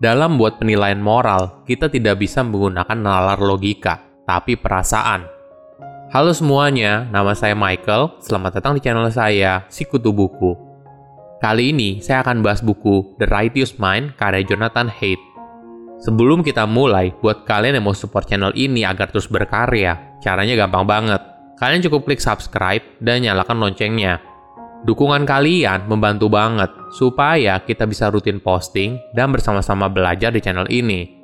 Dalam buat penilaian moral, kita tidak bisa menggunakan nalar logika, tapi perasaan. Halo semuanya, nama saya Michael. Selamat datang di channel saya, Sikutu Buku. Kali ini saya akan bahas buku The Righteous Mind karya Jonathan Haidt. Sebelum kita mulai, buat kalian yang mau support channel ini agar terus berkarya, caranya gampang banget. Kalian cukup klik subscribe dan nyalakan loncengnya Dukungan kalian membantu banget supaya kita bisa rutin posting dan bersama-sama belajar di channel ini.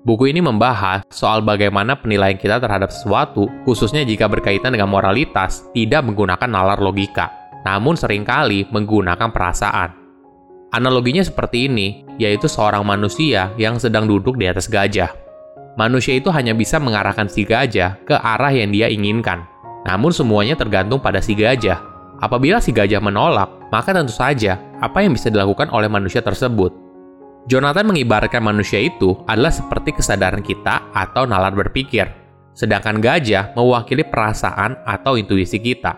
Buku ini membahas soal bagaimana penilaian kita terhadap sesuatu, khususnya jika berkaitan dengan moralitas, tidak menggunakan nalar logika, namun sering kali menggunakan perasaan. Analoginya seperti ini, yaitu seorang manusia yang sedang duduk di atas gajah. Manusia itu hanya bisa mengarahkan si gajah ke arah yang dia inginkan, namun semuanya tergantung pada si gajah Apabila si gajah menolak, maka tentu saja apa yang bisa dilakukan oleh manusia tersebut. Jonathan mengibaratkan manusia itu adalah seperti kesadaran kita atau nalar berpikir, sedangkan gajah mewakili perasaan atau intuisi kita.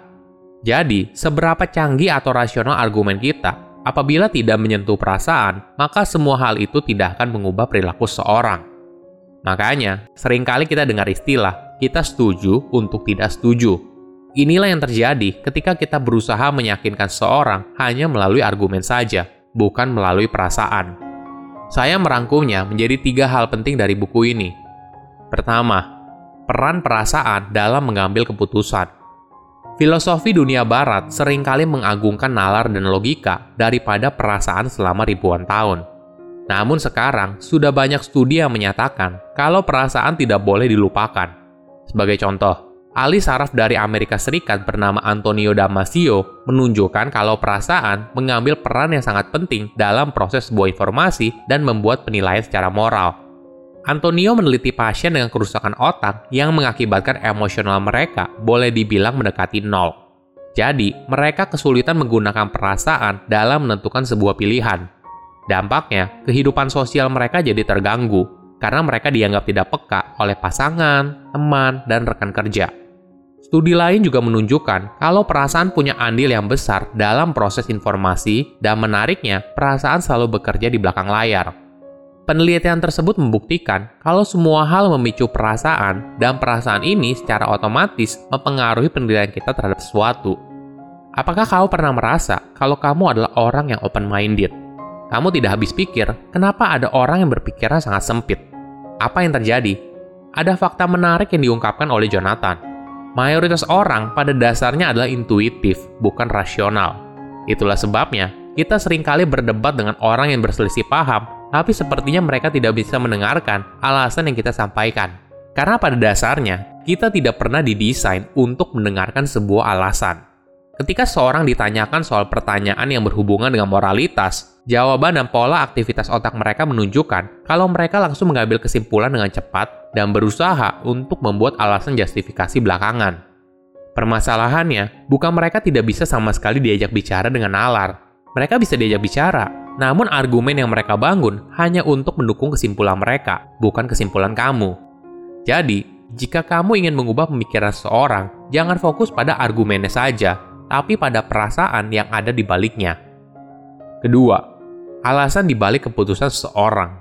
Jadi, seberapa canggih atau rasional argumen kita, apabila tidak menyentuh perasaan, maka semua hal itu tidak akan mengubah perilaku seorang. Makanya, sering kali kita dengar istilah, kita setuju untuk tidak setuju, Inilah yang terjadi ketika kita berusaha meyakinkan seorang hanya melalui argumen saja, bukan melalui perasaan. Saya merangkumnya menjadi tiga hal penting dari buku ini. Pertama, peran perasaan dalam mengambil keputusan. Filosofi dunia barat sering kali mengagungkan nalar dan logika daripada perasaan selama ribuan tahun. Namun sekarang, sudah banyak studi yang menyatakan kalau perasaan tidak boleh dilupakan. Sebagai contoh, ahli saraf dari Amerika Serikat bernama Antonio Damasio menunjukkan kalau perasaan mengambil peran yang sangat penting dalam proses sebuah informasi dan membuat penilaian secara moral. Antonio meneliti pasien dengan kerusakan otak yang mengakibatkan emosional mereka boleh dibilang mendekati nol. Jadi, mereka kesulitan menggunakan perasaan dalam menentukan sebuah pilihan. Dampaknya, kehidupan sosial mereka jadi terganggu karena mereka dianggap tidak peka oleh pasangan, teman, dan rekan kerja. Studi lain juga menunjukkan kalau perasaan punya andil yang besar dalam proses informasi dan menariknya, perasaan selalu bekerja di belakang layar. Penelitian tersebut membuktikan kalau semua hal memicu perasaan dan perasaan ini secara otomatis mempengaruhi penilaian kita terhadap sesuatu. Apakah kamu pernah merasa kalau kamu adalah orang yang open-minded? Kamu tidak habis pikir, kenapa ada orang yang berpikiran sangat sempit? Apa yang terjadi? Ada fakta menarik yang diungkapkan oleh Jonathan mayoritas orang pada dasarnya adalah intuitif, bukan rasional. Itulah sebabnya kita sering kali berdebat dengan orang yang berselisih paham, tapi sepertinya mereka tidak bisa mendengarkan alasan yang kita sampaikan. Karena pada dasarnya, kita tidak pernah didesain untuk mendengarkan sebuah alasan. Ketika seorang ditanyakan soal pertanyaan yang berhubungan dengan moralitas, jawaban dan pola aktivitas otak mereka menunjukkan kalau mereka langsung mengambil kesimpulan dengan cepat dan berusaha untuk membuat alasan justifikasi belakangan. Permasalahannya, bukan mereka tidak bisa sama sekali diajak bicara dengan nalar. Mereka bisa diajak bicara, namun argumen yang mereka bangun hanya untuk mendukung kesimpulan mereka, bukan kesimpulan kamu. Jadi, jika kamu ingin mengubah pemikiran seseorang, jangan fokus pada argumennya saja, tapi pada perasaan yang ada di baliknya. Kedua, alasan dibalik keputusan seseorang.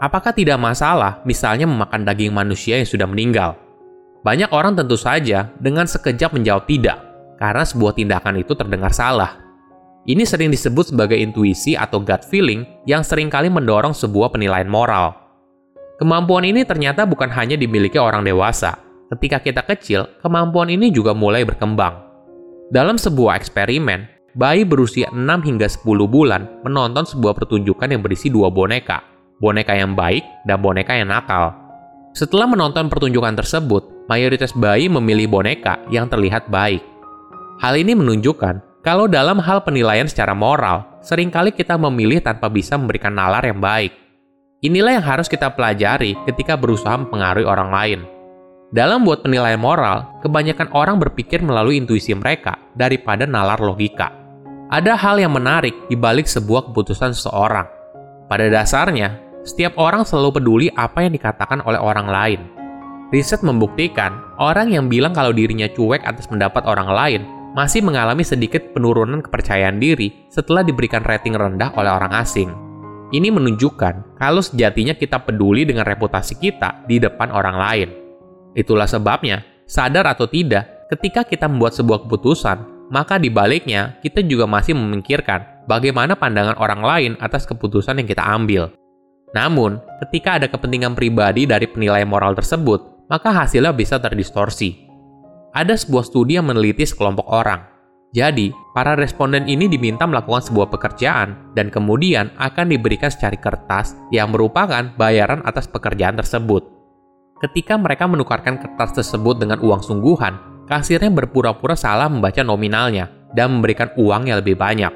Apakah tidak masalah misalnya memakan daging manusia yang sudah meninggal? Banyak orang tentu saja dengan sekejap menjawab tidak, karena sebuah tindakan itu terdengar salah. Ini sering disebut sebagai intuisi atau gut feeling yang sering kali mendorong sebuah penilaian moral. Kemampuan ini ternyata bukan hanya dimiliki orang dewasa. Ketika kita kecil, kemampuan ini juga mulai berkembang. Dalam sebuah eksperimen, bayi berusia 6 hingga 10 bulan menonton sebuah pertunjukan yang berisi dua boneka, boneka yang baik dan boneka yang nakal. Setelah menonton pertunjukan tersebut, mayoritas bayi memilih boneka yang terlihat baik. Hal ini menunjukkan kalau dalam hal penilaian secara moral, sering kali kita memilih tanpa bisa memberikan nalar yang baik. Inilah yang harus kita pelajari ketika berusaha mempengaruhi orang lain. Dalam buat penilaian moral, kebanyakan orang berpikir melalui intuisi mereka daripada nalar logika. Ada hal yang menarik di balik sebuah keputusan seseorang. Pada dasarnya, setiap orang selalu peduli apa yang dikatakan oleh orang lain. Riset membuktikan, orang yang bilang kalau dirinya cuek atas pendapat orang lain masih mengalami sedikit penurunan kepercayaan diri setelah diberikan rating rendah oleh orang asing. Ini menunjukkan kalau sejatinya kita peduli dengan reputasi kita di depan orang lain. Itulah sebabnya, sadar atau tidak, ketika kita membuat sebuah keputusan, maka di baliknya kita juga masih memikirkan bagaimana pandangan orang lain atas keputusan yang kita ambil. Namun, ketika ada kepentingan pribadi dari penilaian moral tersebut, maka hasilnya bisa terdistorsi. Ada sebuah studi yang meneliti sekelompok orang. Jadi, para responden ini diminta melakukan sebuah pekerjaan dan kemudian akan diberikan secari kertas yang merupakan bayaran atas pekerjaan tersebut. Ketika mereka menukarkan kertas tersebut dengan uang sungguhan, kasirnya berpura-pura salah membaca nominalnya dan memberikan uang yang lebih banyak.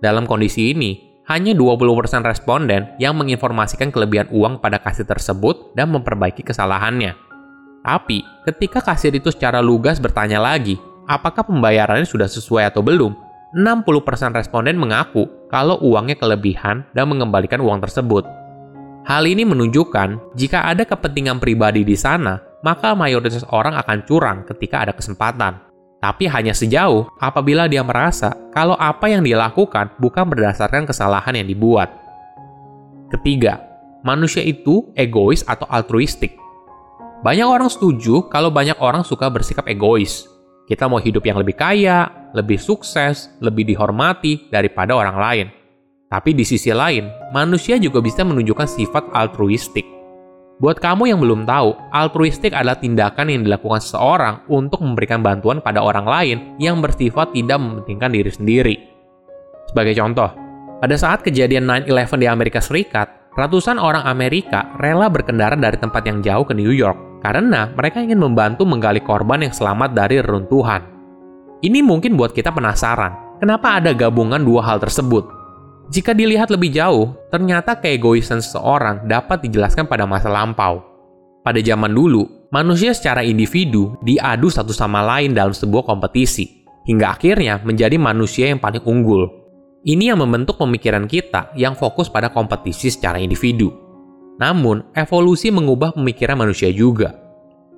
Dalam kondisi ini, hanya 20% responden yang menginformasikan kelebihan uang pada kasir tersebut dan memperbaiki kesalahannya. Tapi, ketika kasir itu secara lugas bertanya lagi, apakah pembayarannya sudah sesuai atau belum, 60% responden mengaku kalau uangnya kelebihan dan mengembalikan uang tersebut. Hal ini menunjukkan jika ada kepentingan pribadi di sana, maka mayoritas orang akan curang ketika ada kesempatan tapi hanya sejauh apabila dia merasa kalau apa yang dia lakukan bukan berdasarkan kesalahan yang dibuat. Ketiga, manusia itu egois atau altruistik. Banyak orang setuju kalau banyak orang suka bersikap egois. Kita mau hidup yang lebih kaya, lebih sukses, lebih dihormati daripada orang lain. Tapi di sisi lain, manusia juga bisa menunjukkan sifat altruistik. Buat kamu yang belum tahu, altruistik adalah tindakan yang dilakukan seseorang untuk memberikan bantuan pada orang lain yang bersifat tidak mementingkan diri sendiri. Sebagai contoh, pada saat kejadian 9-11 di Amerika Serikat, ratusan orang Amerika rela berkendara dari tempat yang jauh ke New York karena mereka ingin membantu menggali korban yang selamat dari reruntuhan. Ini mungkin buat kita penasaran, kenapa ada gabungan dua hal tersebut? Jika dilihat lebih jauh, ternyata keegoisan seseorang dapat dijelaskan pada masa lampau. Pada zaman dulu, manusia secara individu diadu satu sama lain dalam sebuah kompetisi, hingga akhirnya menjadi manusia yang paling unggul. Ini yang membentuk pemikiran kita yang fokus pada kompetisi secara individu. Namun, evolusi mengubah pemikiran manusia juga.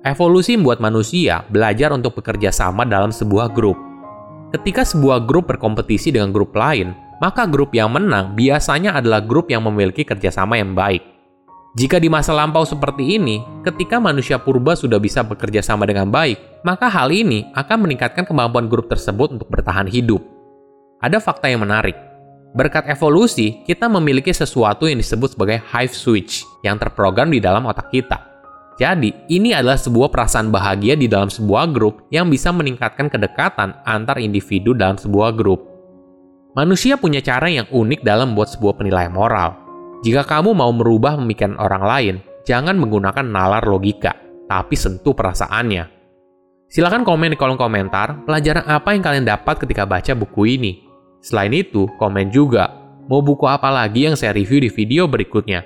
Evolusi membuat manusia belajar untuk bekerja sama dalam sebuah grup. Ketika sebuah grup berkompetisi dengan grup lain, maka grup yang menang biasanya adalah grup yang memiliki kerjasama yang baik. Jika di masa lampau seperti ini, ketika manusia purba sudah bisa bekerja sama dengan baik, maka hal ini akan meningkatkan kemampuan grup tersebut untuk bertahan hidup. Ada fakta yang menarik. Berkat evolusi, kita memiliki sesuatu yang disebut sebagai hive switch yang terprogram di dalam otak kita. Jadi, ini adalah sebuah perasaan bahagia di dalam sebuah grup yang bisa meningkatkan kedekatan antar individu dalam sebuah grup. Manusia punya cara yang unik dalam membuat sebuah penilaian moral. Jika kamu mau merubah pemikiran orang lain, jangan menggunakan nalar logika, tapi sentuh perasaannya. Silahkan komen di kolom komentar pelajaran apa yang kalian dapat ketika baca buku ini. Selain itu, komen juga, mau buku apa lagi yang saya review di video berikutnya.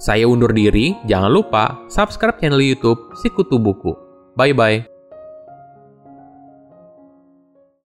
Saya undur diri, jangan lupa subscribe channel YouTube Sikutu Buku. Bye-bye.